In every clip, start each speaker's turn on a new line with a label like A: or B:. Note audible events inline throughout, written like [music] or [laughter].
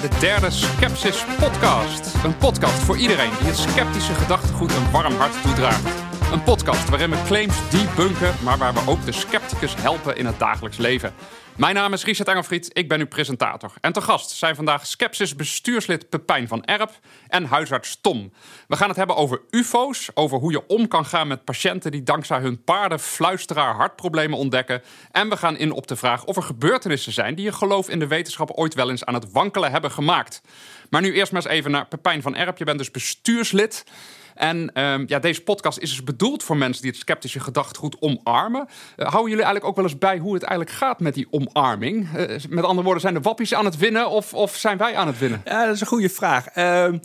A: bij de derde Skepsis Podcast. Een podcast voor iedereen die het sceptische gedachtegoed een warm hart toedraagt. Een podcast waarin we claims debunken, maar waar we ook de scepticus helpen in het dagelijks leven. Mijn naam is Richard Engelfried, ik ben uw presentator. En te gast zijn vandaag Skepsis bestuurslid Pepijn van Erp en huisarts Tom. We gaan het hebben over ufo's, over hoe je om kan gaan met patiënten die dankzij hun paardenfluisteraar hartproblemen ontdekken. En we gaan in op de vraag of er gebeurtenissen zijn die je geloof in de wetenschap ooit wel eens aan het wankelen hebben gemaakt. Maar nu eerst maar eens even naar Pepijn van Erp. Je bent dus bestuurslid. En ehm, ja, deze podcast is dus bedoeld voor mensen die het sceptische gedachtegoed omarmen. Uh, houden jullie eigenlijk ook wel eens bij hoe het eigenlijk gaat met die omarming? Uh, met andere woorden, zijn de wappies aan het winnen of, of zijn wij aan het winnen?
B: Ja, dat is een goede vraag. Uh,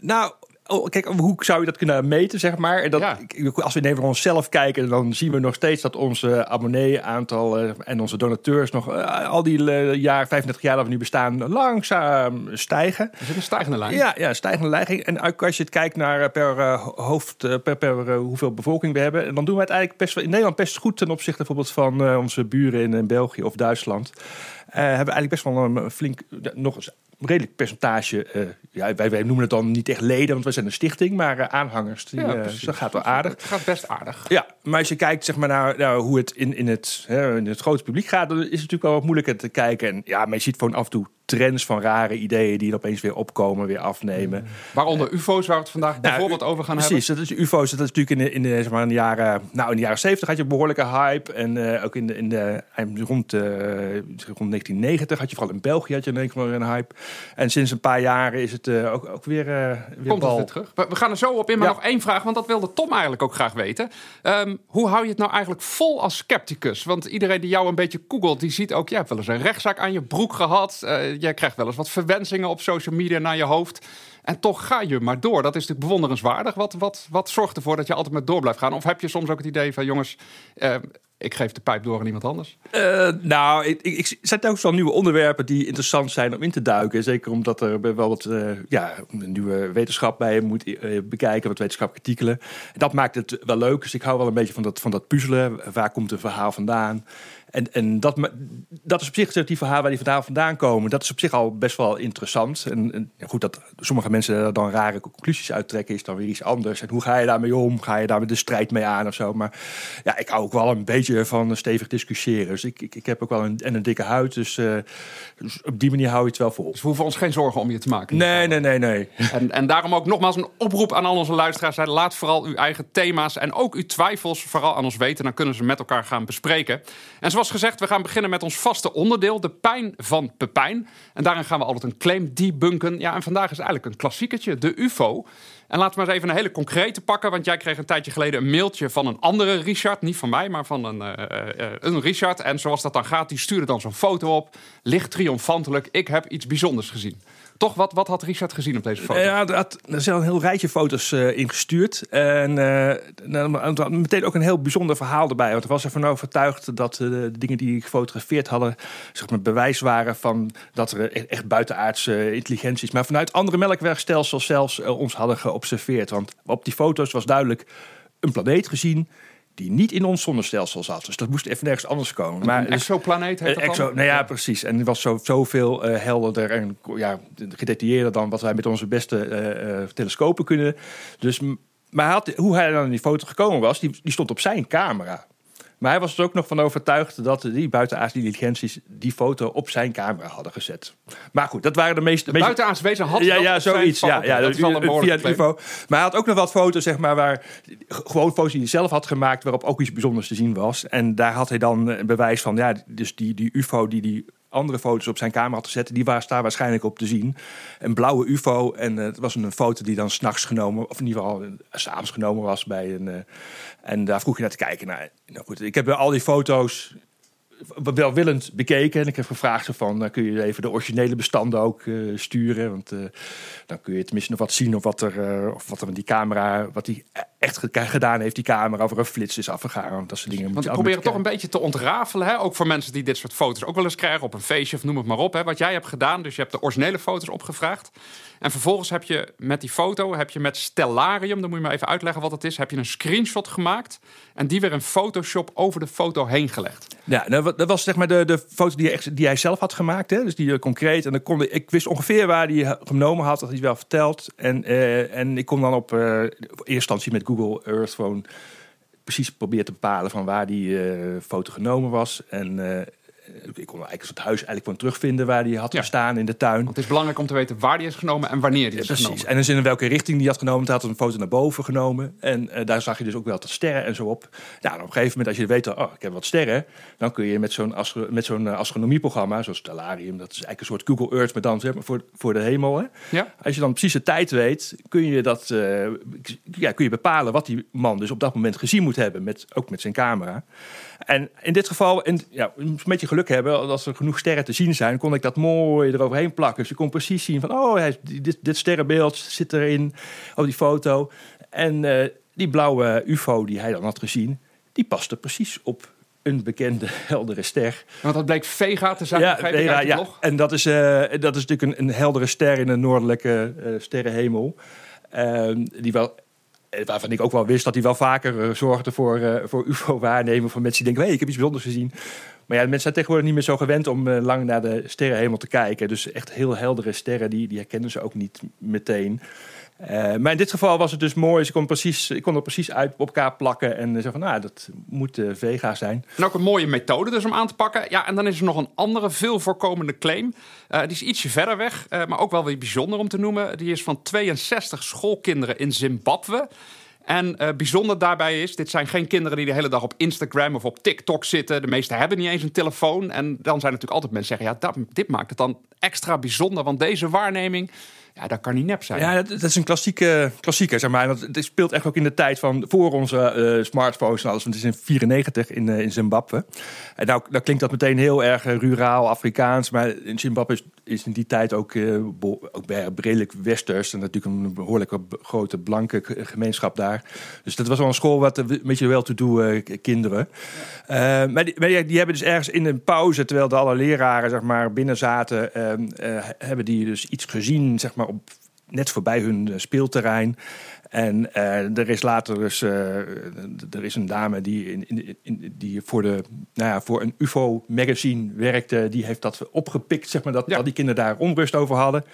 B: nou, Oh, kijk, hoe zou je dat kunnen meten, zeg maar? En dat, ja. Als we even naar onszelf kijken, dan zien we nog steeds dat onze abonnee-aantal uh, en onze donateurs nog uh, al die uh, jaar, 35 jaar dat we nu bestaan, langzaam stijgen.
A: Is het een stijgende lijn?
B: Ja, ja stijgende lijn. En als je het kijkt naar per hoofd, per, per hoeveel bevolking we hebben, dan doen we het eigenlijk best wel in Nederland best goed ten opzichte bijvoorbeeld van onze buren in, in België of Duitsland. hebben we eigenlijk best wel een flink, nog eens redelijk percentage. Uh, ja, wij, wij, noemen het dan niet echt leden, want we zijn een stichting, maar uh, aanhangers. Die, ja, uh, dat gaat wel aardig. Het
A: gaat best aardig.
B: Ja, maar als je kijkt zeg maar, naar, naar hoe het in, in, het, hè, in het grote publiek gaat, dan is het natuurlijk wel wat moeilijker te kijken. En ja, maar je ziet gewoon af en toe trends van rare ideeën die opeens weer opkomen, weer afnemen.
A: Waaronder UFO's, waar we het vandaag bijvoorbeeld nou, over gaan
B: precies,
A: hebben.
B: Precies, dat is UFO's. Dat is natuurlijk in de, in de, zeg maar, in de jaren, nou in de jaren 70 had je een behoorlijke hype en uh, ook in de, in de rond, uh, rond 1990 had je vooral in België had je een, een hype. En sinds een paar jaren is het uh, ook, ook weer, weer
A: Komt
B: bal.
A: weer terug. We, we, gaan er zo op in, maar ja. nog één vraag, want dat wilde Tom eigenlijk ook graag weten. Um, hoe hou je het nou eigenlijk vol als scepticus? Want iedereen die jou een beetje googelt, die ziet ook, jij hebt wel eens een rechtszaak aan je broek gehad. Jij krijgt wel eens wat verwensingen op social media naar je hoofd. En toch ga je maar door. Dat is natuurlijk bewonderenswaardig. Wat, wat, wat zorgt ervoor dat je altijd maar door blijft gaan? Of heb je soms ook het idee van, jongens, uh, ik geef de pijp door aan iemand anders?
B: Uh, nou, ik, ik, ik zet ook wel nieuwe onderwerpen die interessant zijn om in te duiken. Zeker omdat er wel wat uh, ja, nieuwe wetenschap bij moet bekijken, wat wetenschappelijke artikelen. En dat maakt het wel leuk. Dus ik hou wel een beetje van dat, van dat puzzelen. Waar komt een verhaal vandaan? En, en dat, dat is op zich, die verhalen waar die vandaan, vandaan komen, dat is op zich al best wel interessant. En, en goed, dat sommige mensen daar dan rare conclusies uittrekken, is dan weer iets anders. En hoe ga je daarmee om? Ga je daar met de strijd mee aan of zo? Maar ja, ik hou ook wel een beetje van stevig discussiëren. Dus ik, ik, ik heb ook wel een, en een dikke huid. Dus, uh, dus op die manier hou je het wel vol.
A: Dus we hoeven ons geen zorgen om je te maken.
B: Nee, nee, nee, nee.
A: En, en daarom ook nogmaals een oproep aan al onze luisteraars. Laat vooral uw eigen thema's en ook uw twijfels vooral aan ons weten. Dan kunnen ze met elkaar gaan bespreken. En zoals gezegd, we gaan beginnen met ons vaste onderdeel, de pijn van Pepijn. En daarin gaan we altijd een claim debunken. Ja, en vandaag is eigenlijk een klassieketje, de UFO. En laten we maar eens even een hele concrete pakken. Want jij kreeg een tijdje geleden een mailtje van een andere Richard. Niet van mij, maar van een, uh, uh, een Richard. En zoals dat dan gaat, die stuurde dan zo'n foto op. Licht triomfantelijk, ik heb iets bijzonders gezien. Toch, wat, wat had Richard gezien op deze foto?
B: Ja, er, zijn een heel rijtje foto's uh, ingestuurd. En uh, meteen ook een heel bijzonder verhaal erbij. Want er was ervan overtuigd dat de dingen die gefotografeerd hadden... zeg maar, bewijs waren van dat er echt buitenaardse intelligenties... maar vanuit andere melkwegstelsels zelfs ons hadden geobserveerd. Want op die foto's was duidelijk een planeet gezien die niet in ons zonnestelsel zat. Dus dat moest even nergens anders komen.
A: Maar, een exoplaneet heet dat
B: exo, Nou ja, precies. En die was zo, zoveel uh, helderder en ja, gedetailleerder dan wat wij met onze beste uh, uh, telescopen kunnen. Dus, maar hij had, hoe hij dan in die foto gekomen was, die, die stond op zijn camera. Maar hij was er ook nog van overtuigd dat die buitenaardse intelligenties die foto op zijn camera hadden gezet. Maar goed, dat waren de meeste.
A: De buitenaardse wezen had
B: ja, ja, zoiets. Ja, ja,
A: dat is wel een
B: via het UFO. Maar hij had ook nog wat foto's, zeg maar, waar gewoon foto's die hij zelf had gemaakt, waarop ook iets bijzonders te zien was. En daar had hij dan een bewijs van, ja, dus die, die UFO die die andere foto's op zijn camera had gezet. Die was daar waarschijnlijk op te zien. Een blauwe UFO. En uh, het was een foto die dan s'nachts genomen, of in ieder geval uh, s'avonds genomen was bij een. Uh, en daar vroeg je naar te kijken. Nou, goed, ik heb al die foto's welwillend bekeken. En ik heb gevraagd van, kun je even de originele bestanden ook sturen? Want dan kun je tenminste nog wat zien of wat er, of wat er die camera, wat die echt gedaan heeft, die camera, of er een flits is afgegaan. Want dat soort dingen.
A: Want ik probeer het toch een beetje te ontrafelen, hè? ook voor mensen die dit soort foto's ook wel eens krijgen op een feestje of noem het maar op. Hè? Wat jij hebt gedaan, dus je hebt de originele foto's opgevraagd. En vervolgens heb je met die foto, heb je met Stellarium, dan moet je maar even uitleggen wat het is, heb je een screenshot gemaakt en die weer in Photoshop over de foto heen gelegd.
B: Ja, nou, dat was zeg maar de, de foto die, hij- die hij zelf had gemaakt. Hè? Dus die eh, concreet. En dan kon, ik wist ongeveer waar hij ha- genomen had. Dat hij wel verteld. En, eh, en ik kon dan op eh eerste instantie met Google Earth gewoon precies proberen te bepalen van waar die eh, foto genomen was. En eh, ik kon eigenlijk het huis eigenlijk gewoon terugvinden waar die had
A: Ja.
B: gestaan in de tuin.
A: Want het is belangrijk om te weten waar die is genomen en wanneer die is
B: Precies.
A: genomen.
B: En dus in welke richting die had genomen. Hij had een foto naar boven genomen. En eh, daar zag je dus ook wel wat sterren en zo op. Nou, en op een gegeven moment, als je weet, oh, ik heb wat sterren. Dan kun je met zo'n astro- met zo'n eh, astronomieprogramma, zoals Stellarium. Dat is eigenlijk een soort Google Earth, maar dan zeg maar, voor, voor de hemel. Hè.
A: Ja?
B: Als je dan precies de tijd weet, kun je, dat, eh, ja, kun je bepalen wat die man dus op dat moment gezien moet hebben. Met, ook met zijn camera. En in dit geval, en, ja, een beetje geluk hebben, als er genoeg sterren te zien zijn, kon ik dat mooi eroverheen plakken. Dus je kon precies zien van, oh, hij, dit, dit sterrenbeeld zit erin op die foto. En eh, die blauwe ufo die hij dan had gezien, die paste precies op een bekende [laughs] heldere ster.
A: Want dat bleek Vega te zijn, uit de
B: ja.
A: blog.
B: En dat is, eh, dat is natuurlijk een, een heldere ster in een noordelijke eh, sterrenhemel. Ehm, die wel, waarvan ik ook wel wist dat hij wel vaker zorgde voor, voor UFO-waarnemen. Van mensen die denken, hey, ik heb iets bijzonders gezien. Ja, mensen zijn tegenwoordig niet meer zo gewend om eh, lang naar de sterrenhemel te kijken. Dus echt heel heldere sterren, die, die herkennen ze ook niet meteen. Eh, maar in dit geval was het dus mooi. Ze kon precies, ik kon er precies uit op elkaar plakken. En zeggen van, nou, dat moet eh, Vega zijn.
A: En ook een mooie methode dus om aan te pakken. Ja, en dan is er nog een andere veel voorkomende claim. Eh, die is ietsje verder weg, eh, maar ook wel weer bijzonder om te noemen. Die is van 62 schoolkinderen in Zimbabwe. En eh, bijzonder daarbij is, dit zijn geen kinderen die de hele dag op Instagram of op TikTok zitten. De meeste hebben niet eens een telefoon. En dan zijn natuurlijk altijd mensen die zeggen, ja, dit maakt het dan extra bijzonder. Want deze waarneming, ja, dat kan niet nep zijn.
B: Ja, dat, dat is een klassieke, klassieker, zeg maar. Dat, het speelt echt ook in de tijd van voor onze eh, smartphones en alles. Want het is in 94 in, eh, in Zimbabwe. En nou, nou klinkt dat meteen heel erg eh, ruraal, Afrikaans. Maar in Zimbabwe is, is in die tijd ook, bo- ook redelijk westers. En natuurlijk een behoorlijke grote blanke gemeenschap daar. Dus dat was wel een school wat een beetje wel to do kinderen. Maar die, die, hebben dus ergens in een pauze, terwijl de alle leraren zeg maar, binnen zaten, ehm, eh, hebben die dus iets gezien, zeg maar, op, net voorbij hun eh, speelterrein. En eh, er is later dus, eh, er is een dame die, in, in, in- die voor, de, nou ja, voor een UFO-magazine werkte. Die heeft dat opgepikt, zeg maar, dat
A: Ja.
B: al die kinderen daar onrust over hadden.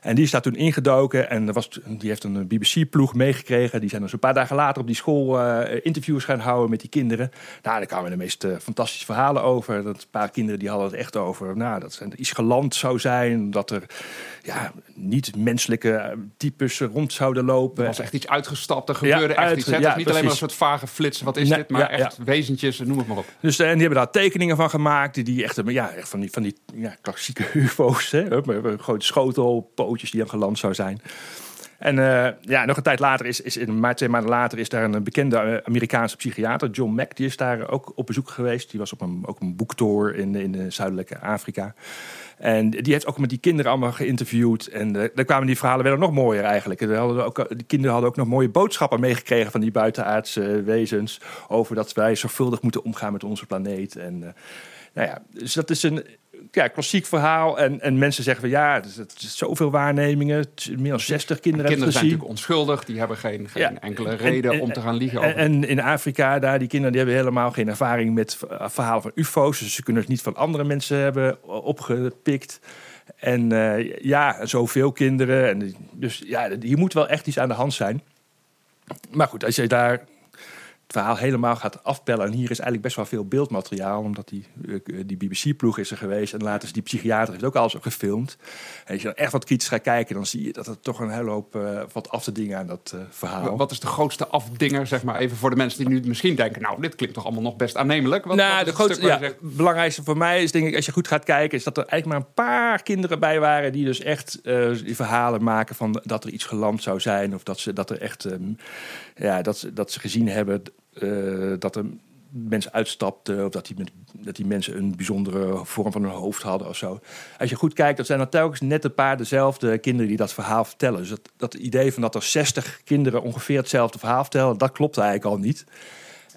B: En die is daar toen ingedoken en er was, die heeft een BBC-ploeg meegekregen. Die zijn dus een paar dagen later op die school eh, interviews gaan houden met die kinderen. Nou, daar kwamen de meest fantastische verhalen over. Dat een paar kinderen die hadden het echt over nou, dat er iets geland zou zijn. Dat er ja, niet-menselijke types rond zouden lopen.
A: Er was echt iets uitgestapt, er gebeurde echt
B: uit-
A: iets. Het is niet alleen maar een soort vage flitsen, wat is
B: Nee,
A: dit? Maar echt wezentjes, noem het maar op.
B: Dus, eh, en die hebben daar tekeningen van gemaakt. Die, die echt, eh, ja, echt van die, van die ja, klassieke [laughs] UFO's. Hè, met een grote schotel, pootjes die dan geland zou zijn. En eh, ja, nog een tijd later is, is in maart, twee maanden later, is daar een bekende eh, Amerikaanse psychiater, John Mack, die is daar ook op bezoek geweest. Die was op een, ook een boektour in, in de zuidelijke Afrika. En die heeft ook met die kinderen allemaal geïnterviewd. En eh, daar kwamen die verhalen werden nog mooier eigenlijk. En hadden ook, eh, die kinderen hadden ook nog mooie boodschappen meegekregen van die buitenaardse wezens. Over dat wij zorgvuldig moeten omgaan met onze planeet. En eh, nou ja, dus dat is een ja, klassiek verhaal. En, en mensen zeggen van ja, het is, het is zoveel waarnemingen. Het Meer dan 60 kinderen
A: Kinderen
B: hebben
A: zijn natuurlijk onschuldig, die hebben geen, geen
B: Ja.
A: enkele
B: En-
A: reden
B: en-
A: om te gaan liegen
B: En,
A: over.
B: en in Afrika, daar, die kinderen die hebben helemaal geen ervaring met v- verhalen van UFO's. Dus ze kunnen het niet van andere mensen hebben opgepikt. En eh, ja, zoveel kinderen. En, dus ja, hier moet wel echt iets aan de hand zijn. Maar goed, als je daar het verhaal helemaal gaat afpellen. En hier is eigenlijk best wel veel beeldmateriaal. Omdat die, eh, die BBC-ploeg is er geweest. En later is die psychiater heeft ook alles gefilmd. En als je dan echt wat kritisch gaat kijken. Dan zie je dat er toch een hele hoop eh, wat af te dingen aan dat eh, verhaal.
A: Wat is de grootste afdinger, zeg maar, even voor de mensen die nu misschien denken... nou, dit klinkt toch allemaal nog best aannemelijk? Wat,
B: nou,
A: wat
B: de grootste, ja,
A: zegt,
B: belangrijkste voor mij is denk ik, als je goed gaat kijken, is dat er eigenlijk maar een paar kinderen bij waren die dus echt eh, die verhalen maken van dat er iets geland zou zijn of dat ze dat er echt, ehm, ja, dat ze, dat ze gezien hebben eh, dat er mensen uitstapten of dat die, dat die mensen een bijzondere vorm van hun hoofd hadden of zo. Als je goed kijkt, dat zijn dan telkens net een paar dezelfde kinderen die dat verhaal vertellen. Dus dat, dat idee van dat er 60 kinderen ongeveer hetzelfde verhaal vertellen, dat klopt eigenlijk al niet.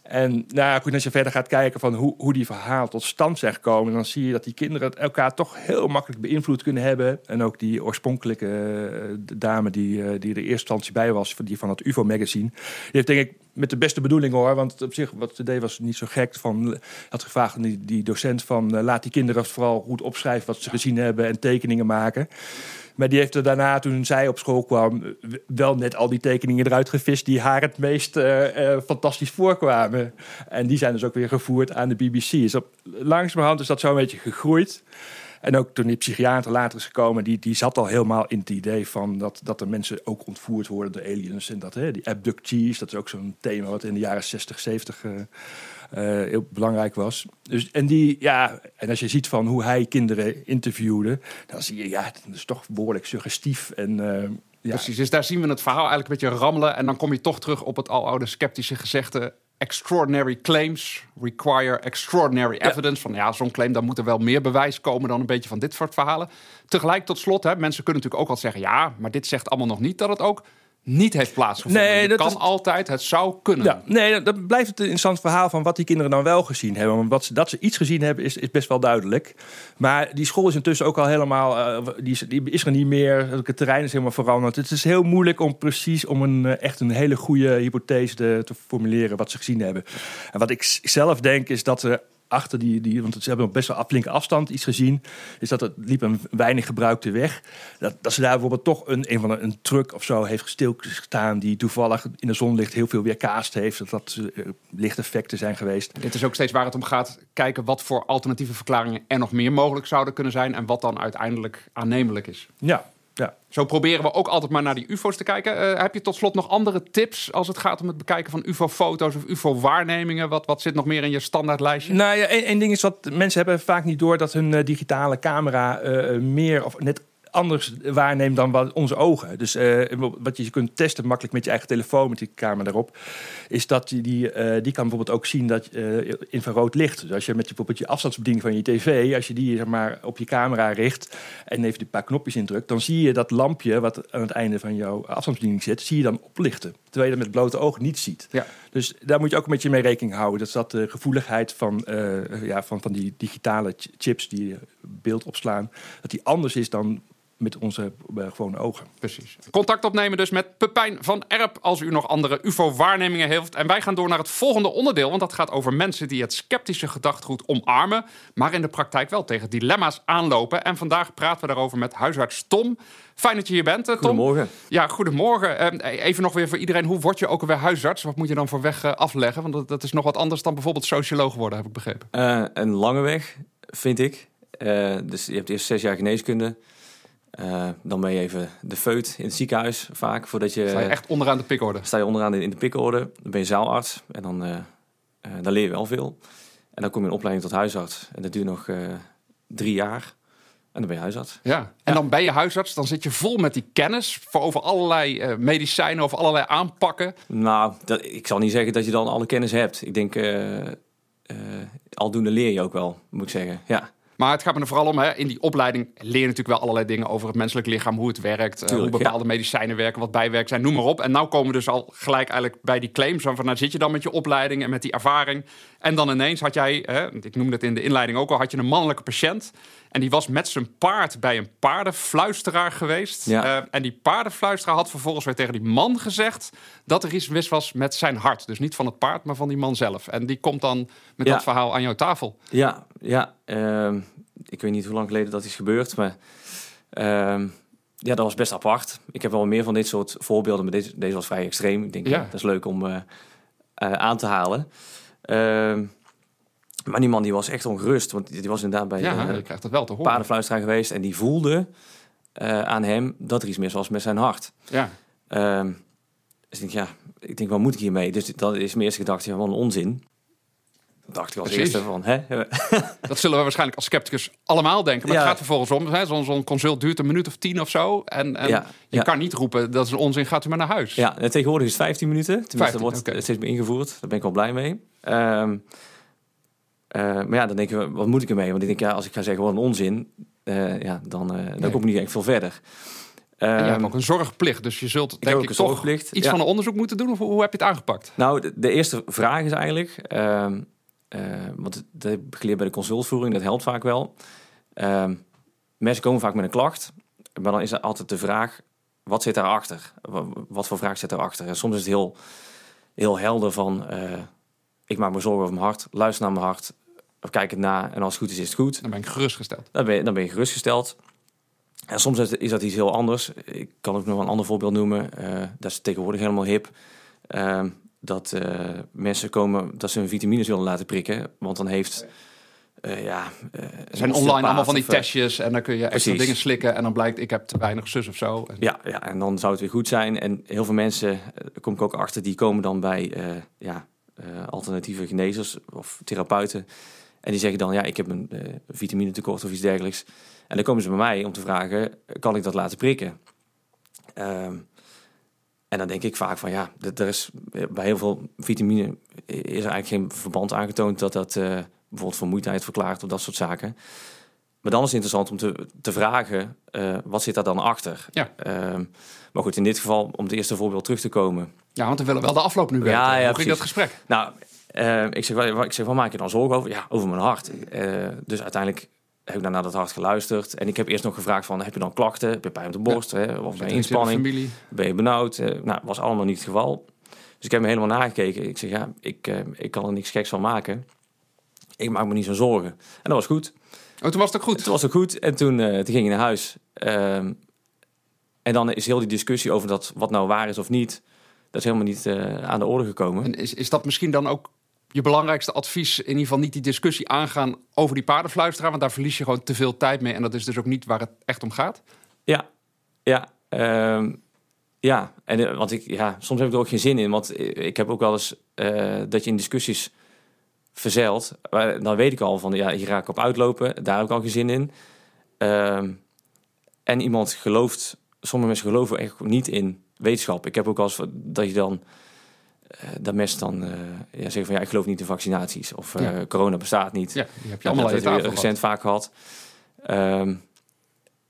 B: En nou als je verder gaat kijken van hoe, hoe die verhalen tot stand zijn gekomen, dan zie je dat die kinderen elkaar toch heel makkelijk beïnvloed kunnen hebben. En ook die oorspronkelijke eh, dame die, eh, die er eerste instantie bij was, die van het UFO-magazine, die heeft denk ik met de beste bedoelingen hoor. Want op zich, wat ze deed was niet zo gek. Van, had gevraagd aan die, die docent van... eh, laat die kinderen vooral goed opschrijven wat ze gezien hebben... en tekeningen maken. Maar die heeft er daarna, toen zij op school kwam... wel net al die tekeningen eruit gevist... die haar het meest eh, eh, fantastisch voorkwamen. En die zijn dus ook weer gevoerd aan de BBC. Dus op, langzamerhand is dat zo een beetje gegroeid... En ook toen die psychiater later is gekomen, die, die zat al helemaal in het idee van dat, dat er mensen ook ontvoerd worden door aliens. En dat hè, die abductees, dat is ook zo'n thema wat in de jaren 60, 70 eh, eh, heel belangrijk was. Dus, en, die, ja, en als je ziet van hoe hij kinderen interviewde, dan zie je, ja, dat is toch behoorlijk suggestief. En, eh, ja,
A: Precies, dus daar zien we het verhaal eigenlijk een beetje rammelen. En dan kom je toch terug op het aloude sceptische gezegde... extraordinary claims require extraordinary evidence. Van ja, zo'n claim, dan moet er wel meer bewijs komen... dan een beetje van dit soort verhalen. Tegelijk tot slot, hè, mensen kunnen natuurlijk ook al zeggen... ja, maar dit zegt allemaal nog niet dat het ook niet heeft plaatsgevonden.
B: Nee,
A: het
B: dat
A: kan
B: is-
A: altijd, het zou kunnen.
B: Ja, nee, dan blijft het een interessant verhaal van wat die kinderen dan wel gezien hebben. Want wat ze, dat ze iets gezien hebben is, is best wel duidelijk. Maar die school is intussen ook al helemaal, eh, die, is, die is er niet meer. Het terrein is helemaal veranderd. Het is heel moeilijk om precies, om een, eh, echt een hele goede hypothese te, te formuleren wat ze gezien hebben. En wat ik zelf denk is dat er achter die, die, want ze hebben op best wel flinke afstand iets gezien, is dat het liep een weinig gebruikte weg. Dat, dat ze daar bijvoorbeeld toch een, een van een truck of zo heeft stilgestaan die toevallig in de zonlicht heel veel weerkaast heeft. Dat dat eh, lichteffecten zijn geweest.
A: Dit is ook steeds waar het om gaat. Kijken wat voor alternatieve verklaringen er nog meer mogelijk zouden kunnen zijn. En wat dan uiteindelijk aannemelijk is.
B: Ja, ja.
A: Zo proberen we ook altijd maar naar die UFO's te kijken. Eh, heb je tot slot nog andere tips als het gaat om het bekijken van UFO-foto's of UFO-waarnemingen? Wat, wat zit nog meer in je standaardlijstje?
B: Nou ja, één één ding is wat mensen hebben vaak niet door dat hun eh, digitale camera eh, meer of net anders waarneemt dan wat onze ogen. Dus eh, wat je kunt testen makkelijk met je eigen telefoon, met die camera erop, is dat die, die, eh, die kan bijvoorbeeld ook zien dat eh, infrarood licht. Dus als je met bijvoorbeeld je afstandsbediening van je tv, als je die zeg maar, op je camera richt en even die paar knopjes indrukt, dan zie je dat lampje wat aan het einde van jouw afstandsbediening zit, zie je dan oplichten. Terwijl je dat met blote ogen niet ziet.
A: Ja.
B: Dus daar moet je ook een beetje mee rekening houden. Dat dat de gevoeligheid van, eh, ja, van, van die digitale ch- chips die beeld opslaan, dat die anders is dan met onze eh, gewone ogen.
A: Precies. Contact opnemen dus met Pepijn van Erp als u nog andere UFO-waarnemingen heeft. En wij gaan door naar het volgende onderdeel, want dat gaat over mensen die het sceptische gedachtegoed omarmen, maar in de praktijk wel tegen dilemma's aanlopen. En vandaag praten we daarover met huisarts Tom. Fijn dat je hier bent, eh, Tom.
C: Goedemorgen.
A: Ja, goedemorgen. Eh, Even nog weer voor iedereen, hoe word je ook alweer huisarts? Wat moet je dan voor weg eh, afleggen? Want dat, is nog wat anders dan bijvoorbeeld socioloog worden, heb ik begrepen.
C: Een lange weg, vind ik. Dus je hebt eerst zes jaar geneeskunde. Eh, dan ben je even de feut in het ziekenhuis vaak. Voordat je,
A: Sta je echt onderaan de pikorde.
C: sta je onderaan in de pikorde. Dan ben je zaalarts. En dan, eh, eh, dan leer je wel veel. En dan kom je in opleiding tot huisarts. En dat duurt nog drie jaar. En dan ben je huisarts.
A: Ja. En dan ben je huisarts, dan zit je vol met die kennis voor over allerlei medicijnen, over allerlei aanpakken.
C: Nou, dat, ik zal niet zeggen dat je dan alle kennis hebt. Ik denk, aldoende leer je ook wel, moet ik zeggen. Ja,
A: Maar het gaat me er vooral om, hè, in die opleiding leer je natuurlijk wel allerlei dingen over het menselijk lichaam, hoe het werkt, eh,
C: Tuurlijk,
A: hoe bepaalde medicijnen werken, wat bijwerk zijn, noem maar op. En nou komen we dus al gelijk eigenlijk bij die claims van, van nou zit je dan met je opleiding en met die ervaring. En dan ineens had jij, hè, ik noemde het in de inleiding ook al, had je een mannelijke patiënt. En die was met zijn paard bij een paardenfluisteraar geweest.
C: Ja.
A: Eh, en die paardenfluisteraar had vervolgens weer tegen die man gezegd dat er iets mis was met zijn hart. Dus niet van het paard, maar van die man zelf. En die komt dan met
C: Ja.
A: dat verhaal aan jouw tafel.
C: Ja, ja. ehm, ik weet niet hoe lang geleden dat is gebeurd, maar ehm, ja, dat was best apart. Ik heb wel meer van dit soort voorbeelden, maar deze, deze was vrij extreem. Ik denk,
A: Ja.
C: ja. dat is leuk om eh, eh, aan te halen. Maar die man die was echt ongerust, want die die was inderdaad bij
A: Ja, je krijgt dat wel te horen.
C: paardenfluisteraar geweest en die voelde eh, aan hem dat er iets mis was met zijn hart.
A: Ja.
C: Ehm, dus ik denk, ja, ik denk, wat moet ik hiermee? Dus dat is mijn eerste gedachte, ja, wat een onzin. Dacht ik als
A: Precies.
C: eerste van, hè? [laughs]
A: Dat zullen we waarschijnlijk als scepticus allemaal denken. Maar
C: Ja.
A: het gaat vervolgens om. Zo'n consult duurt een minuut of tien of zo. En, en
C: Ja,
A: je
C: ja.
A: kan niet roepen, dat is onzin, gaat u maar naar huis.
C: Ja, en tegenwoordig is het 15 minuten. Tenminste,
A: 15,
C: dat wordt steeds meer ingevoerd. Daar ben ik wel blij mee. Ehm, eh, maar ja, dan denk je, wat moet ik ermee? Want ik denk, ja, als ik ga zeggen, wat een onzin, eh, ja, dan, eh, dan
A: Nee.
C: kom ik niet echt veel verder.
A: En je hebt
C: Ehm,
A: ook een zorgplicht. Dus je zult denk
C: ook
A: ik toch
C: zorgplicht,
A: iets
C: ja.
A: van een onderzoek moeten doen. Of hoe heb je het aangepakt?
C: Nou, de, de eerste vraag is eigenlijk, ehm, eh, want dat heb ik geleerd bij de consultvoering, dat helpt vaak wel. Ehm, mensen komen vaak met een klacht, maar dan is er altijd de vraag, wat zit daarachter? Wat, wat voor vraag zit daarachter? En soms is het heel heel helder van... ik maak me zorgen over mijn hart, luister naar mijn hart... of kijk het na en als het goed is, is het goed.
A: Dan ben ik gerustgesteld.
C: Dan ben je, dan ben je gerustgesteld. En soms is, is dat iets heel anders. Ik kan ook nog een ander voorbeeld noemen. Eh, dat is tegenwoordig helemaal hip. Ehm, dat eh, mensen komen dat ze hun vitamines willen laten prikken. Want dan heeft... eh, ja,
A: Er zijn online allemaal van die
C: of,
A: testjes en dan kun je extra
C: Precies.
A: dingen slikken en dan blijkt ik heb te weinig zus of zo. En-
C: Ja, ja, en dan zou het weer goed zijn. En heel veel mensen, kom ik ook achter, die komen dan bij ja, alternatieve genezers of therapeuten. En die zeggen dan, ja, ik heb een eh vitaminetekort of iets dergelijks. En dan komen ze bij mij om te vragen, kan ik dat laten prikken? Ehm, en dan denk ik vaak van, ja, er is bij heel veel vitamine is er eigenlijk geen verband aangetoond dat dat eh, bijvoorbeeld vermoeidheid verklaart of dat soort zaken. Maar dan is het interessant om te, te vragen, eh, wat zit daar dan achter?
A: Ja.
C: Ehm, maar goed, in dit geval, om het eerste voorbeeld terug te komen.
A: Ja, want we willen wel de afloop nu weten.
C: Ja, ja,
A: Hoe ging dat gesprek?
C: Nou, eh, ik, zeg, wel- ik zeg, waar maak je dan zorgen over? Ja, over mijn hart. Eh, dus uiteindelijk heb ik naar dat hart geluisterd. En ik heb eerst nog gevraagd van, heb je dan klachten? Heb je pijn op de borst? Hè? Of bij inspanning? Ben je benauwd? Eh, nou, was allemaal niet het geval. Dus ik heb me helemaal nagekeken. Ik zeg, ja, ik, ik kan er niks geks van maken. Ik maak me niet zo'n zorgen. En dat was goed.
A: Oh, toen was het ook goed.
C: Toen was het goed. En toen, eh, toen ging ik naar huis. Ehm, en dan is heel die discussie over dat wat nou waar is of niet... dat is helemaal niet eh, aan de orde gekomen.
A: En is, is dat misschien dan ook je belangrijkste advies? In ieder geval niet die discussie aangaan over die paardenfluisteraar. Want daar verlies je gewoon te veel tijd mee. En dat is dus ook niet waar het echt om gaat.
C: Ja, ja, ehm, ja. En, eh, want ik, ja, soms heb ik er ook geen zin in. Want ik heb ook wel eens eh, dat je in discussies verzeilt. Maar dan weet ik al van, ja, hier ga ik op uitlopen. Daar heb ik al geen zin in. Ehm, en iemand gelooft, sommige mensen geloven echt niet in wetenschap. Ik heb ook wel eens dat je dan, eh, dat mensen dan eh, ja, zeggen van, ja, ik geloof niet in vaccinaties. Of eh,
A: Ja.
C: corona bestaat niet.
A: Ja, die heb je allemaal
C: dat recent vaak gehad. Ehm,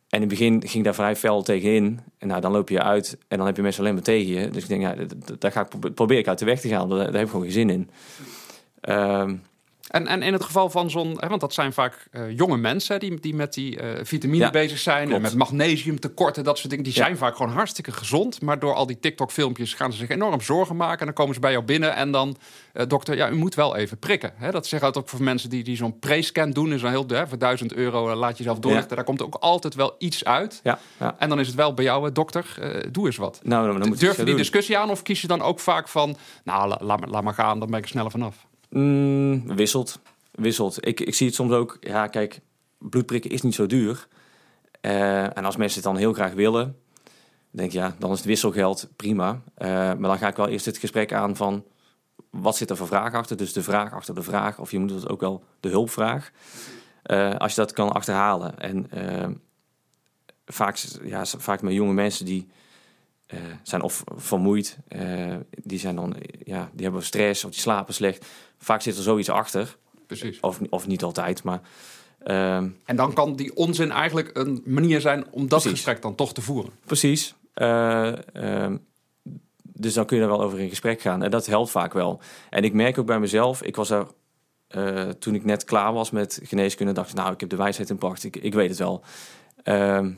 C: en in het begin ging ik daar vrij fel tegenin. En nou, dan loop je uit en dan heb je mensen alleen maar tegen je. Dus ik denk, ja, daar ga ik probe- probeer ik uit de weg te gaan. Daar, daar heb ik gewoon geen zin in. Ehm,
A: En, en in het geval van zo'n, want dat zijn vaak eh, jonge mensen die, die met die eh, vitamine
C: Ja,
A: bezig zijn en
C: klopt.
A: met magnesiumtekorten, dat soort dingen. Die
C: Ja.
A: zijn vaak gewoon hartstikke gezond, maar door al die TikTok-filmpjes gaan ze zich enorm zorgen maken. En dan komen ze bij jou binnen en dan, eh, dokter, ja, u moet wel even prikken. Hè, dat zegt ook voor mensen die, die zo'n pre-scan doen, is een heel hè, voor 1000 euro laat je zelf doorlichten. Daar komt ook altijd wel iets uit.
C: ja, ja.
A: En dan is het wel bij jou, dokter, doe eens wat.
C: Nou, dan,
A: Durf je die
C: doen.
A: discussie aan of kies je dan ook vaak van, nou, la- laat, maar, laat maar gaan, dan ben ik er sneller vanaf.
C: Mm, wisselt. Wisselt. Ik, ik zie het soms ook. Ja, kijk, bloedprikken is niet zo duur. Eh, en als mensen het dan heel graag willen, denk ja, dan is het wisselgeld prima. Eh, maar dan ga ik wel eerst het gesprek aan van wat zit er voor vraag achter. Dus de vraag achter de vraag, of je moet het ook wel de hulpvraag. Eh, als je dat kan achterhalen. En vaak, ja, vaak met jonge mensen die eh, zijn of vermoeid, eh, die zijn dan, ja, die hebben stress of die slapen slecht. Vaak zit er zoiets achter.
A: Precies.
C: Of, of niet altijd, maar... ehm,
A: En dan kan die onzin eigenlijk een manier zijn om dat
C: Precies.
A: gesprek dan toch te voeren.
C: precies. Eh, ehm, dus dan kun je er wel over in gesprek gaan. En dat helpt vaak wel. En ik merk ook bij mezelf... Ik was er... eh, toen ik net klaar was met geneeskunde... dacht ik, nou, ik heb de wijsheid in pacht. Ik, ik weet het wel. Ehm,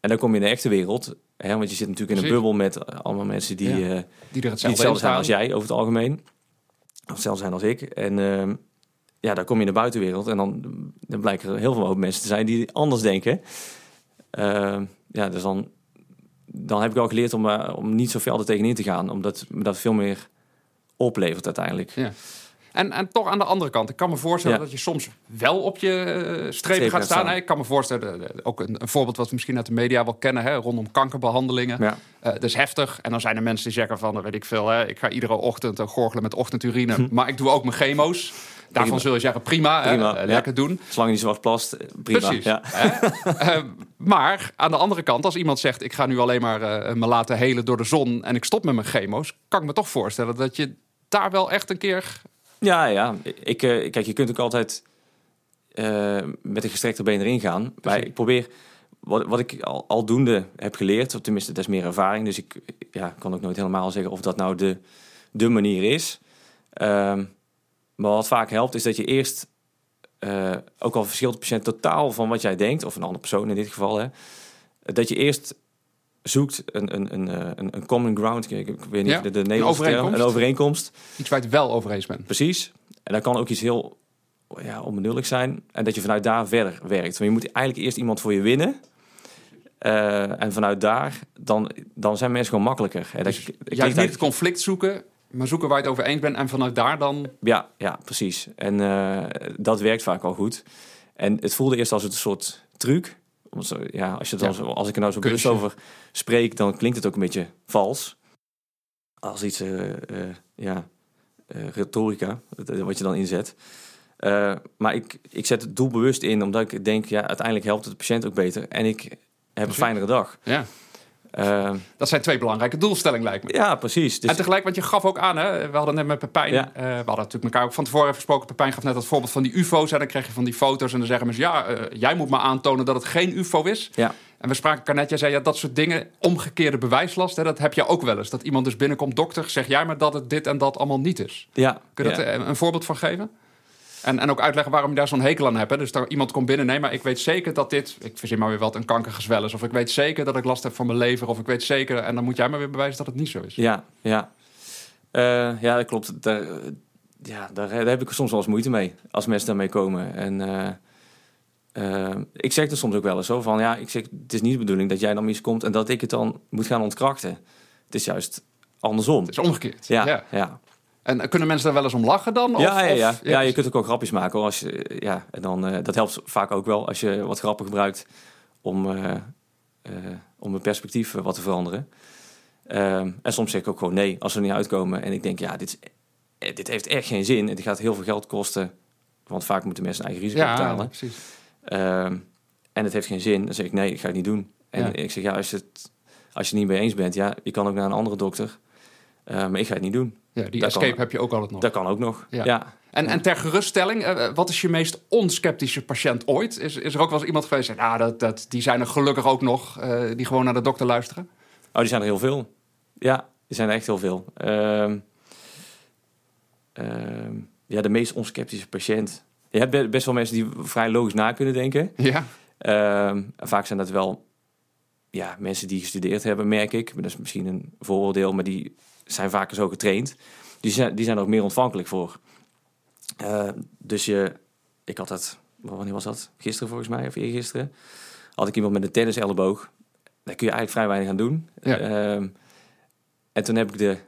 C: en dan kom je in de echte wereld. Hè, want je zit natuurlijk in een bubbel met eh, allemaal mensen die...
A: Ja.
C: eh,
A: Die er
C: die
A: hetzelfde,
C: zijn als jij over het algemeen. Of hetzelfde zijn als ik. En ehm, ja, dan kom je in de buitenwereld en dan, dan blijken er heel veel mensen te zijn die anders denken. Ehm, ja, dus dan, dan heb ik al geleerd om, eh, om niet zo fel er tegenin te gaan. Omdat dat veel meer oplevert uiteindelijk.
A: Ja. En, en toch aan de andere kant, ik kan me voorstellen
C: Ja.
A: dat je soms wel op je eh, strepen
C: Strepen
A: gaat staan. Ik kan me voorstellen, eh, ook een, een voorbeeld wat we misschien uit de media wel kennen, hè, rondom kankerbehandelingen.
C: Ja,
A: Eh, dat is heftig. En dan zijn er mensen die zeggen van, eh, weet ik veel, hè, ik ga iedere ochtend eh, gorgelen met ochtendurine,
C: Hm.
A: maar ik doe ook mijn chemo's. Daarvan
C: Prima.
A: zul je zeggen, prima, hè,
C: Prima,
A: eh,
C: ja.
A: lekker doen.
C: zolang je niet zo wat plast, eh, prima.
A: Precies.
C: Ja.
A: Hè? Eh, maar aan de andere kant, als iemand zegt: Ik ga nu alleen maar eh, me laten helen door de zon en ik stop met mijn chemo's, kan ik me toch voorstellen dat je daar wel echt een keer.
C: Ja, ja. Ik, eh, kijk, je kunt ook altijd eh, met een gestrekte been erin gaan. Maar ik probeer, wat, wat ik al, aldoende heb geleerd, of tenminste, dat is meer ervaring. Dus ik ja, kan ook nooit helemaal zeggen of dat nou de, de manier is. Ehm, maar wat vaak helpt, is dat je eerst, eh, ook al verschilt de patiënt totaal van wat jij denkt, of een andere persoon in dit geval, hè, dat je eerst zoekt een, een, een, eh, een, een common ground. Ik, ik weet niet
A: Ja,
C: de, de Nederlandse term,
A: overeenkomst.
C: een overeenkomst.
A: Iets waar je het wel over eens bent.
C: Precies. En dat kan ook iets heel ja, onbenullig zijn. En dat je vanuit daar verder werkt. Want je moet eigenlijk eerst iemand voor je winnen. Eh, en vanuit daar, dan, dan zijn mensen gewoon makkelijker. Hè, dat
A: Dus Juist niet het conflict zoeken, maar zoeken waar je het over eens bent. En vanuit daar dan...
C: Ja, ja, precies. En eh, dat werkt vaak al goed. En het voelde eerst als het een soort truc. Ja, als, je dan
A: Ja.
C: als ik er nou zo bewust over spreek, dan klinkt het ook een beetje vals. Als iets, eh, eh, ja, eh, retorica, wat je dan inzet. Maar ik, ik zet het doelbewust in, omdat ik denk, ja, uiteindelijk helpt het de patiënt ook beter. En ik heb een fijnere dag.
A: Ja,
C: Eh,
A: dat zijn twee belangrijke doelstellingen lijkt me.
C: ja, precies. Dus,
A: en tegelijk, want je gaf ook aan, hè, we hadden net met Pepijn,
C: Ja.
A: eh, we hadden natuurlijk elkaar ook van tevoren even gesproken. Pepijn gaf net dat voorbeeld van die UFO's. En dan krijg je van die foto's en dan zeggen mensen, ja, eh, jij moet maar aantonen dat het geen UFO is.
C: ja,
A: En we spraken elkaar net, jij zei, ja, dat soort dingen, omgekeerde bewijslast, hè, dat heb je ook wel eens. Dat iemand dus binnenkomt, dokter, zeg jij maar dat het dit en dat allemaal niet is.
C: ja,
A: Kun je
C: ja.
A: dat eh, een voorbeeld van geven? En, en ook uitleggen waarom je daar zo'n hekel aan hebt. Hè? Dus daar, iemand komt binnen, nee, maar ik weet zeker dat dit... Ik verzin maar weer wat, een kankergezwel is. Of ik weet zeker dat ik last heb van mijn lever. Of ik weet zeker... En dan moet jij maar weer bewijzen dat het niet zo is.
C: Ja, ja. Eh, ja, dat klopt. Daar, ja, daar, daar heb ik soms wel eens moeite mee. Als mensen daarmee komen. En eh, eh, ik zeg er soms ook wel eens zo van... Ja, ik zeg, het is niet de bedoeling dat jij dan miskomt... en dat ik het dan moet gaan ontkrachten. Het is juist andersom.
A: Het is omgekeerd.
C: Ja,
A: Ja.
C: ja.
A: En kunnen mensen daar wel eens om lachen dan? Of,
C: ja, ja, ja.
A: of-
C: ja, je kunt ook wel grapjes maken. Hoor, als je, ja, en dan, eh, dat helpt vaak ook wel als je wat grappen gebruikt om, eh, om het perspectief wat te veranderen. Ehm, en soms zeg ik ook gewoon nee als we er niet uitkomen. En ik denk, ja, dit, is, dit heeft echt geen zin. En dit gaat heel veel geld kosten. Want vaak moeten mensen eigen risico
A: ja,
C: betalen.
A: precies.
C: Ehm, en het heeft geen zin. Dan zeg ik nee, ik ga het niet doen. En ik zeg ja, als je het, als je het niet mee eens bent, ja, je kan ook naar een andere dokter. Eh, maar ik ga het niet doen.
A: Ja, die
C: Dat
A: escape
C: kan-
A: heb je ook altijd nog.
C: Dat kan ook nog.
A: Ja.
C: ja.
A: En, en ter geruststelling, eh, wat is je meest onsceptische patiënt ooit? Is, is er ook wel eens iemand geweest die nou, dat, dat, die zijn er gelukkig ook nog, eh, die gewoon naar de dokter luisteren?
C: Oh, die zijn er heel veel. Ja, die zijn er echt heel veel. Ehm, ehm, ja, de meest onsceptische patiënt. Je hebt be- best wel mensen die vrij logisch na kunnen denken.
A: Ja,
C: Ehm, vaak zijn dat wel ja, mensen die gestudeerd hebben, merk ik. Dat is misschien een vooroordeel, maar die zijn vaker zo getraind. Die zijn, die zijn er ook meer ontvankelijk voor. Eh, dus je, ik had dat, wanneer was dat? Gisteren volgens mij, of eergisteren. Had ik iemand met een tenniselleboog. Daar kun je eigenlijk vrij weinig aan doen.
A: Ja.
C: Ehm, en toen heb ik de,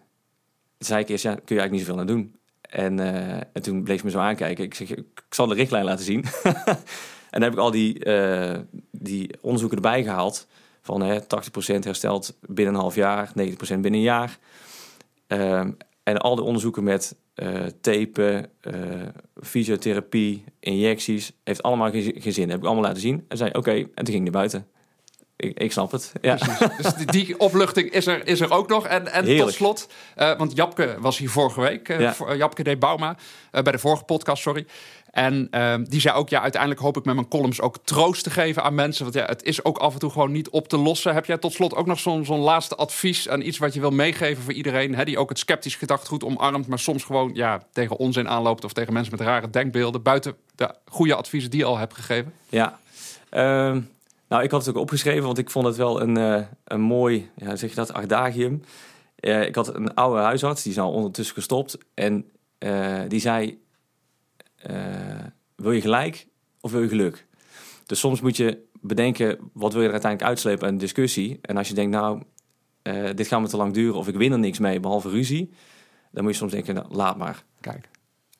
C: zei ik eerst, ja, kun je eigenlijk niet zoveel aan doen. En, eh, en toen bleef me zo aankijken. Ik zeg, ik zal de richtlijn laten zien. [laughs] en dan heb ik al die, eh, die onderzoeken erbij gehaald. Van hè, 80% herstelt binnen een half jaar, 90% binnen een jaar. Ehm, en al die onderzoeken met eh tapen, eh, fysiotherapie, injecties, heeft allemaal geen, geen zin. Heb ik allemaal laten zien. En zei, oké, en toen ging naar buiten. Ik, ik snap het. Ja.
A: Dus die, die opluchting is er, is er ook nog. En, en tot slot, eh, want Japke was hier vorige week, eh,
C: Ja.
A: Japke D. Bauma, bij de vorige podcast, sorry. En ehm, die zei ook, ja, uiteindelijk hoop ik met mijn columns ook troost te geven aan mensen. Want ja, het is ook af en toe gewoon niet op te lossen. Heb jij tot slot ook nog zo'n zo'n laatste advies aan iets wat je wil meegeven voor iedereen? Hè, die ook het sceptisch gedachtegoed omarmt, maar soms gewoon ja, tegen onzin aanloopt of tegen mensen met rare denkbeelden. Buiten de goede adviezen die je al hebt gegeven.
C: Ja. Ehm, nou, ik had het ook opgeschreven, want ik vond het wel een, eh, een mooi, ja, zeg je dat, adagium. Eh, ik had een oude huisarts, die is al ondertussen gestopt. En eh, die zei, wil je gelijk of wil je geluk? Dus soms moet je bedenken, wat wil je er uiteindelijk uitslepen aan een discussie? En als je denkt, nou, eh, dit gaat me te lang duren of ik win er niks mee, behalve ruzie. Dan moet je soms denken, nou, laat maar.
A: Kijk.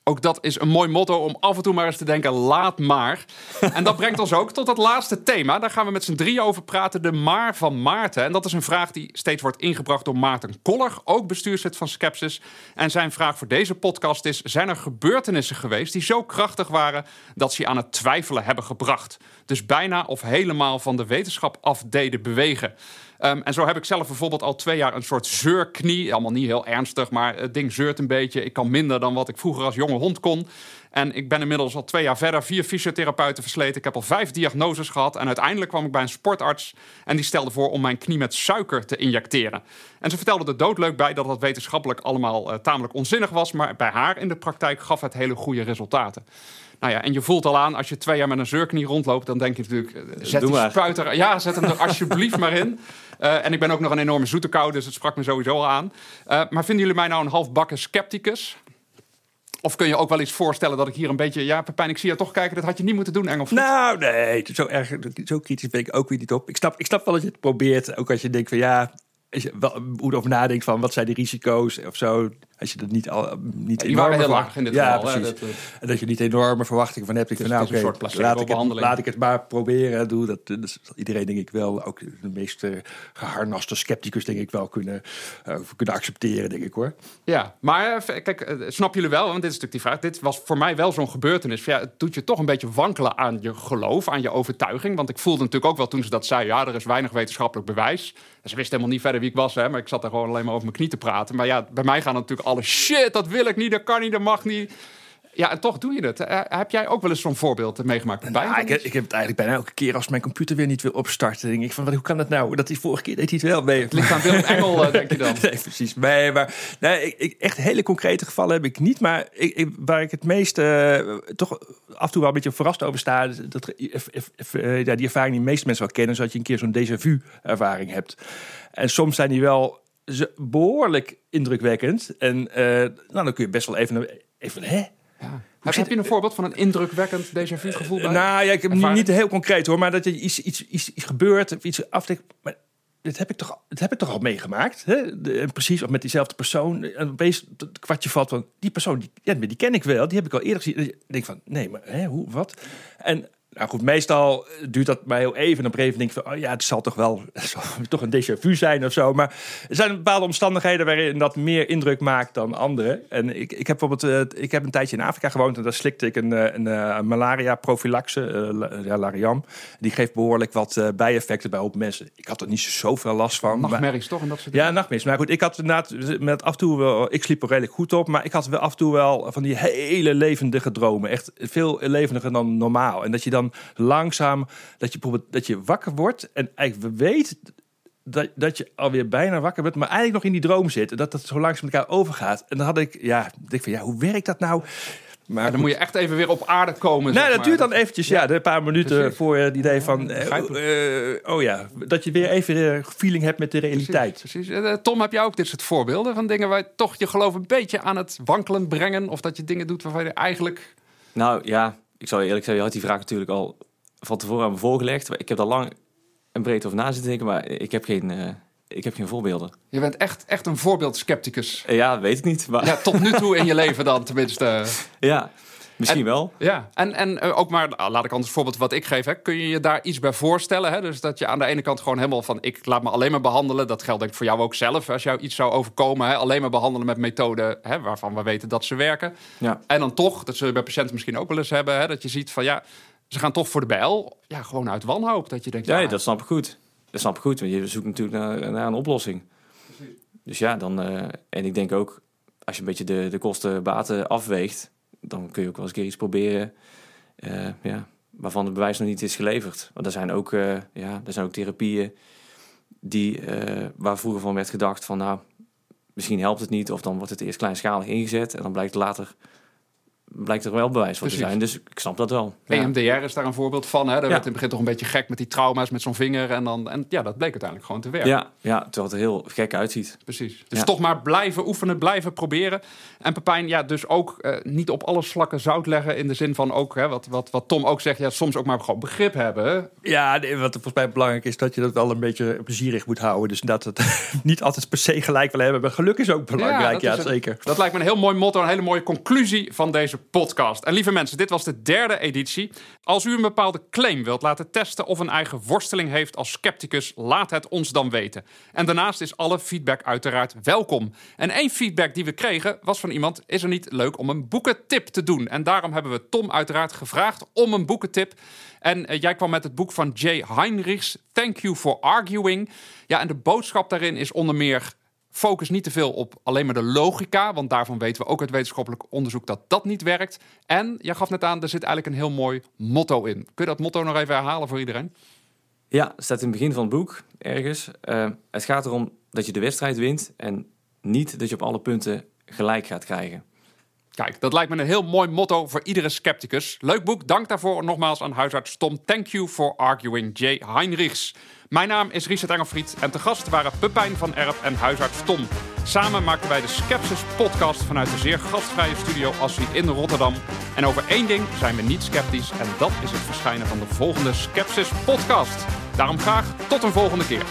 A: Ook dat is een mooi motto om af en toe maar eens te denken, laat maar. En dat brengt ons ook tot het laatste thema. Daar gaan we met z'n drie over praten, de maar van Maarten. En dat is een vraag die steeds wordt ingebracht door Maarten Koller, ook bestuurslid van Skepsis. En zijn vraag voor deze podcast is, zijn er gebeurtenissen geweest die zo krachtig waren dat ze je aan het twijfelen hebben gebracht? Dus bijna of helemaal van de wetenschap af deden bewegen. Um, en zo heb ik zelf bijvoorbeeld al twee jaar een soort zeurknie. Allemaal niet heel ernstig, maar het ding zeurt een beetje. Ik kan minder dan wat ik vroeger als jonge hond kon. En ik ben inmiddels al twee jaar verder, vier fysiotherapeuten versleten. Ik heb al vijf diagnoses gehad. En uiteindelijk kwam ik bij een sportarts. En die stelde voor om mijn knie met suiker te injecteren. En ze vertelde er doodleuk bij dat dat wetenschappelijk allemaal uh, tamelijk onzinnig was. Maar bij haar in de praktijk gaf het hele goede resultaten. Nou ja, en je voelt al aan, als je twee jaar met een zeurknie rondloopt, dan denk je natuurlijk, uh, zet
C: Doe
A: die
C: maar.
A: spuiter, ja, zet hem er alsjeblieft maar in. Uh, en ik ben ook nog een enorme zoete kou, dus het sprak me sowieso al aan. Uh, maar vinden jullie mij nou een halfbakken scepticus? Of kun je ook wel iets voorstellen dat ik hier een beetje... Ja, Pepijn, ik zie je toch kijken. Dat had je niet moeten doen, Engel.
B: Nou, nee. Zo, erg, zo kritisch ben ik ook weer niet op. Ik snap, ik snap wel dat je het probeert. Ook als je denkt van ja... Je wel moet over nadenkt van wat zijn de risico's of zo. Als je dat niet al niet
A: Die waren heel laag in dit
B: ja,
A: geval.
B: precies.
A: dat, uh,
B: En dat je niet enorme verwachtingen van hebt. Ik
A: Dus
B: van, nou, oké, laat, ik het, laat ik het maar proberen. Doe dat, zal iedereen denk ik wel, ook de meest eh, geharnaste scepticus denk ik wel kunnen, eh, kunnen accepteren, denk ik hoor.
A: Ja, maar eh, kijk, eh, snappen jullie wel? Want dit is natuurlijk die vraag. Dit was voor mij wel zo'n gebeurtenis. Ja, het doet je toch een beetje wankelen aan je geloof, aan je overtuiging. Want ik voelde natuurlijk ook wel toen ze dat zei... ja, er is weinig wetenschappelijk bewijs. En ze wist helemaal niet verder wie ik was, hè, maar ik zat daar gewoon alleen maar over mijn knie te praten. Maar ja, bij mij gaan natuurlijk alle shit, dat wil ik niet, dat kan niet, dat mag niet. Ja, en toch doe je het. Eh, heb jij ook wel eens zo'n voorbeeld meegemaakt? Bij
B: Nou, ik, ik heb het eigenlijk bijna elke keer als mijn computer weer niet wil opstarten. denk ik van, hoe kan dat nou? Dat die vorige keer deed hij het wel mee.
A: Het ligt aan Willem Engel, eh, denk je dan. [laughs]
B: Nee, precies. Nee, maar nee, ik, ik- echt hele concrete gevallen heb ik niet. Maar ik, waar ik het meest eh, toch af en toe wel een beetje verrast over sta... Dat, ja, die ervaring die de meeste mensen wel kennen... is dat je een keer zo'n déjà vu ervaring hebt. En soms zijn die wel ze- behoorlijk indrukwekkend. En eh, nou, dan kun je best wel even... even hè?
A: Ja. Heb, heb je een voorbeeld van een indrukwekkend déjà vu gevoel bij?
B: Nou ja, ik heb niet,
A: Ervaring?
B: niet heel concreet hoor, maar dat je iets, iets, iets, iets gebeurt of iets afdekt. Maar dit heb ik toch, dit heb ik toch al meegemaakt? Hè? De- en precies, of met diezelfde persoon. En opeens het kwartje valt van die persoon, die, ja, die ken ik wel, die heb ik al eerder gezien. En denkt van nee, maar hè, hoe, wat? En nou goed, meestal duurt dat maar heel even. En op een denk ik van, oh ja, het zal toch wel [laughs] zal toch een déjà vu zijn of zo. Maar er zijn bepaalde omstandigheden waarin dat meer indruk maakt dan andere. En ik, ik heb bijvoorbeeld, eh, ik heb een tijdje in Afrika gewoond en daar slikte ik een, eh, een, eh, malaria prophylaxe, eh, la- ja, Lariam. Die geeft behoorlijk wat eh, bijeffecten bij op mensen. Ik had er niet zoveel last van. maar-
A: Nachtmerries toch? En dat soort
B: ja, nachtmis. Maar goed, ik had inderdaad met af en toe wel, ik sliep er redelijk goed op, maar ik had wel af en toe wel van die hele levendige dromen, echt veel levendiger dan normaal. En dat je dan langzaam, dat je bijvoorbeeld dat je wakker wordt en eigenlijk weet dat, dat je alweer bijna wakker bent, maar eigenlijk nog in die droom zit en dat dat zo langzaam met elkaar overgaat. En dan had ik, ja, denk ik van ja, hoe werkt dat nou? Maar
A: Dan moet je echt even weer op aarde komen. zeg
B: dat
A: maar.
B: duurt dan eventjes, ja, een paar minuten
A: Precies.
B: voor je het idee van, eh, eh, oh ja, dat je weer even eh, feeling hebt met de realiteit.
A: Precies. Eh, Tom, heb jij ook dit soort voorbeelden van dingen waar je toch je geloof een beetje aan het wankelen brengen? Of dat je dingen doet waarvan je eigenlijk...
C: Nou ja, ik zou je eerlijk zeggen, je had die vraag natuurlijk al van tevoren aan me voorgelegd. Maar Ik heb daar lang en breed over na zitten denken, maar ik heb geen, eh, ik heb geen voorbeelden.
A: Je bent echt, echt een voorbeeld scepticus.
C: Eh, ja, weet ik niet. Maar ja,
A: Ja, tot nu toe in je [laughs] leven dan tenminste.
C: Misschien
A: En-
C: wel.
A: Ja, en, en eh, ook maar, nou, laat ik anders voorbeeld wat ik geef. Hè. Kun je je daar iets bij voorstellen? Hè? Dus dat je aan de ene kant gewoon helemaal van... ik laat me alleen maar behandelen. Dat geldt denk ik voor jou ook zelf. Als jou iets zou overkomen, hè? alleen maar behandelen met methoden... Hè, waarvan we weten dat ze werken.
C: Ja.
A: En dan toch, dat zullen we bij patiënten misschien ook wel eens hebben... Hè? dat je ziet van ja, ze gaan toch voor de bijl. Ja, gewoon uit wanhoop. Dat je denkt,
C: Ja,
A: ja,
C: dat snap ik goed. Dat snap ik goed, want je zoekt natuurlijk naar, naar een oplossing. Dus ja, dan... eh, en ik denk ook, als je een beetje de, de kosten-baten afweegt... dan kun je ook wel eens een keer iets proberen... eh, ja, waarvan het bewijs nog niet is geleverd. Want er zijn ook, eh, ja, er zijn ook therapieën... Die, eh, waar vroeger van werd gedacht van... nou, misschien helpt het niet... of dan wordt het eerst kleinschalig ingezet... en dan blijkt later... blijkt er wel bewijs voor te zijn. Dus ik snap dat wel. Ja.
A: EMDR is daar een voorbeeld van. Hè? Daar
C: Ja.
A: werd in het begin toch een beetje gek met die trauma's met zo'n vinger. En, dan, en ja, dat bleek uiteindelijk gewoon te werken.
C: Ja, ja, terwijl het er heel gek uitziet.
A: Precies. Dus
C: Ja.
A: toch maar blijven oefenen, blijven proberen. En Pepijn, ja, dus ook eh, niet op alle slakken zout leggen. In de zin van ook, hè, wat, wat, wat Tom ook zegt, ja, soms ook maar gewoon begrip hebben.
B: Ja, nee, wat volgens mij belangrijk is, dat je dat wel een beetje plezierig moet houden. Dus dat het [laughs] niet altijd per se gelijk wil hebben. Maar geluk is ook belangrijk,
A: dat
B: ja,
A: is een-
B: zeker.
A: Dat lijkt me een heel mooi motto, een hele mooie conclusie van deze podcast. En lieve mensen, dit was de derde editie. Als u een bepaalde claim wilt laten testen of een eigen worsteling heeft als scepticus, laat het ons dan weten. En daarnaast is alle feedback uiteraard welkom. En één feedback die we kregen was van iemand: is er niet leuk om een boekentip te doen? En daarom hebben we Tom uiteraard gevraagd om een boekentip. En eh, jij kwam met het boek van Jay Heinrichs, Thank You for Arguing. Ja, en de boodschap daarin is onder meer Focus niet te veel op alleen maar de logica, want daarvan weten we ook uit wetenschappelijk onderzoek dat dat niet werkt. En je gaf net aan, er zit eigenlijk een heel mooi motto in. Kun je dat motto nog even herhalen voor iedereen?
C: Ja, staat in het begin van het boek ergens. Uh, het gaat erom dat je de wedstrijd wint en niet dat je op alle punten gelijk gaat krijgen.
A: Kijk, dat lijkt me een heel mooi motto voor iedere scepticus. Leuk boek, dank daarvoor nogmaals aan huisarts Tom. Thank you for arguing J. Heinrichs. Mijn naam is Richard Engelfried en te gast waren Pepijn van Erp en huisarts Tom. Samen maken wij de Skepsis podcast vanuit de zeer gastvrije studio Assie in Rotterdam. En over één ding zijn we niet sceptisch en dat is het verschijnen van de volgende Skepsis podcast. Daarom graag tot een volgende keer.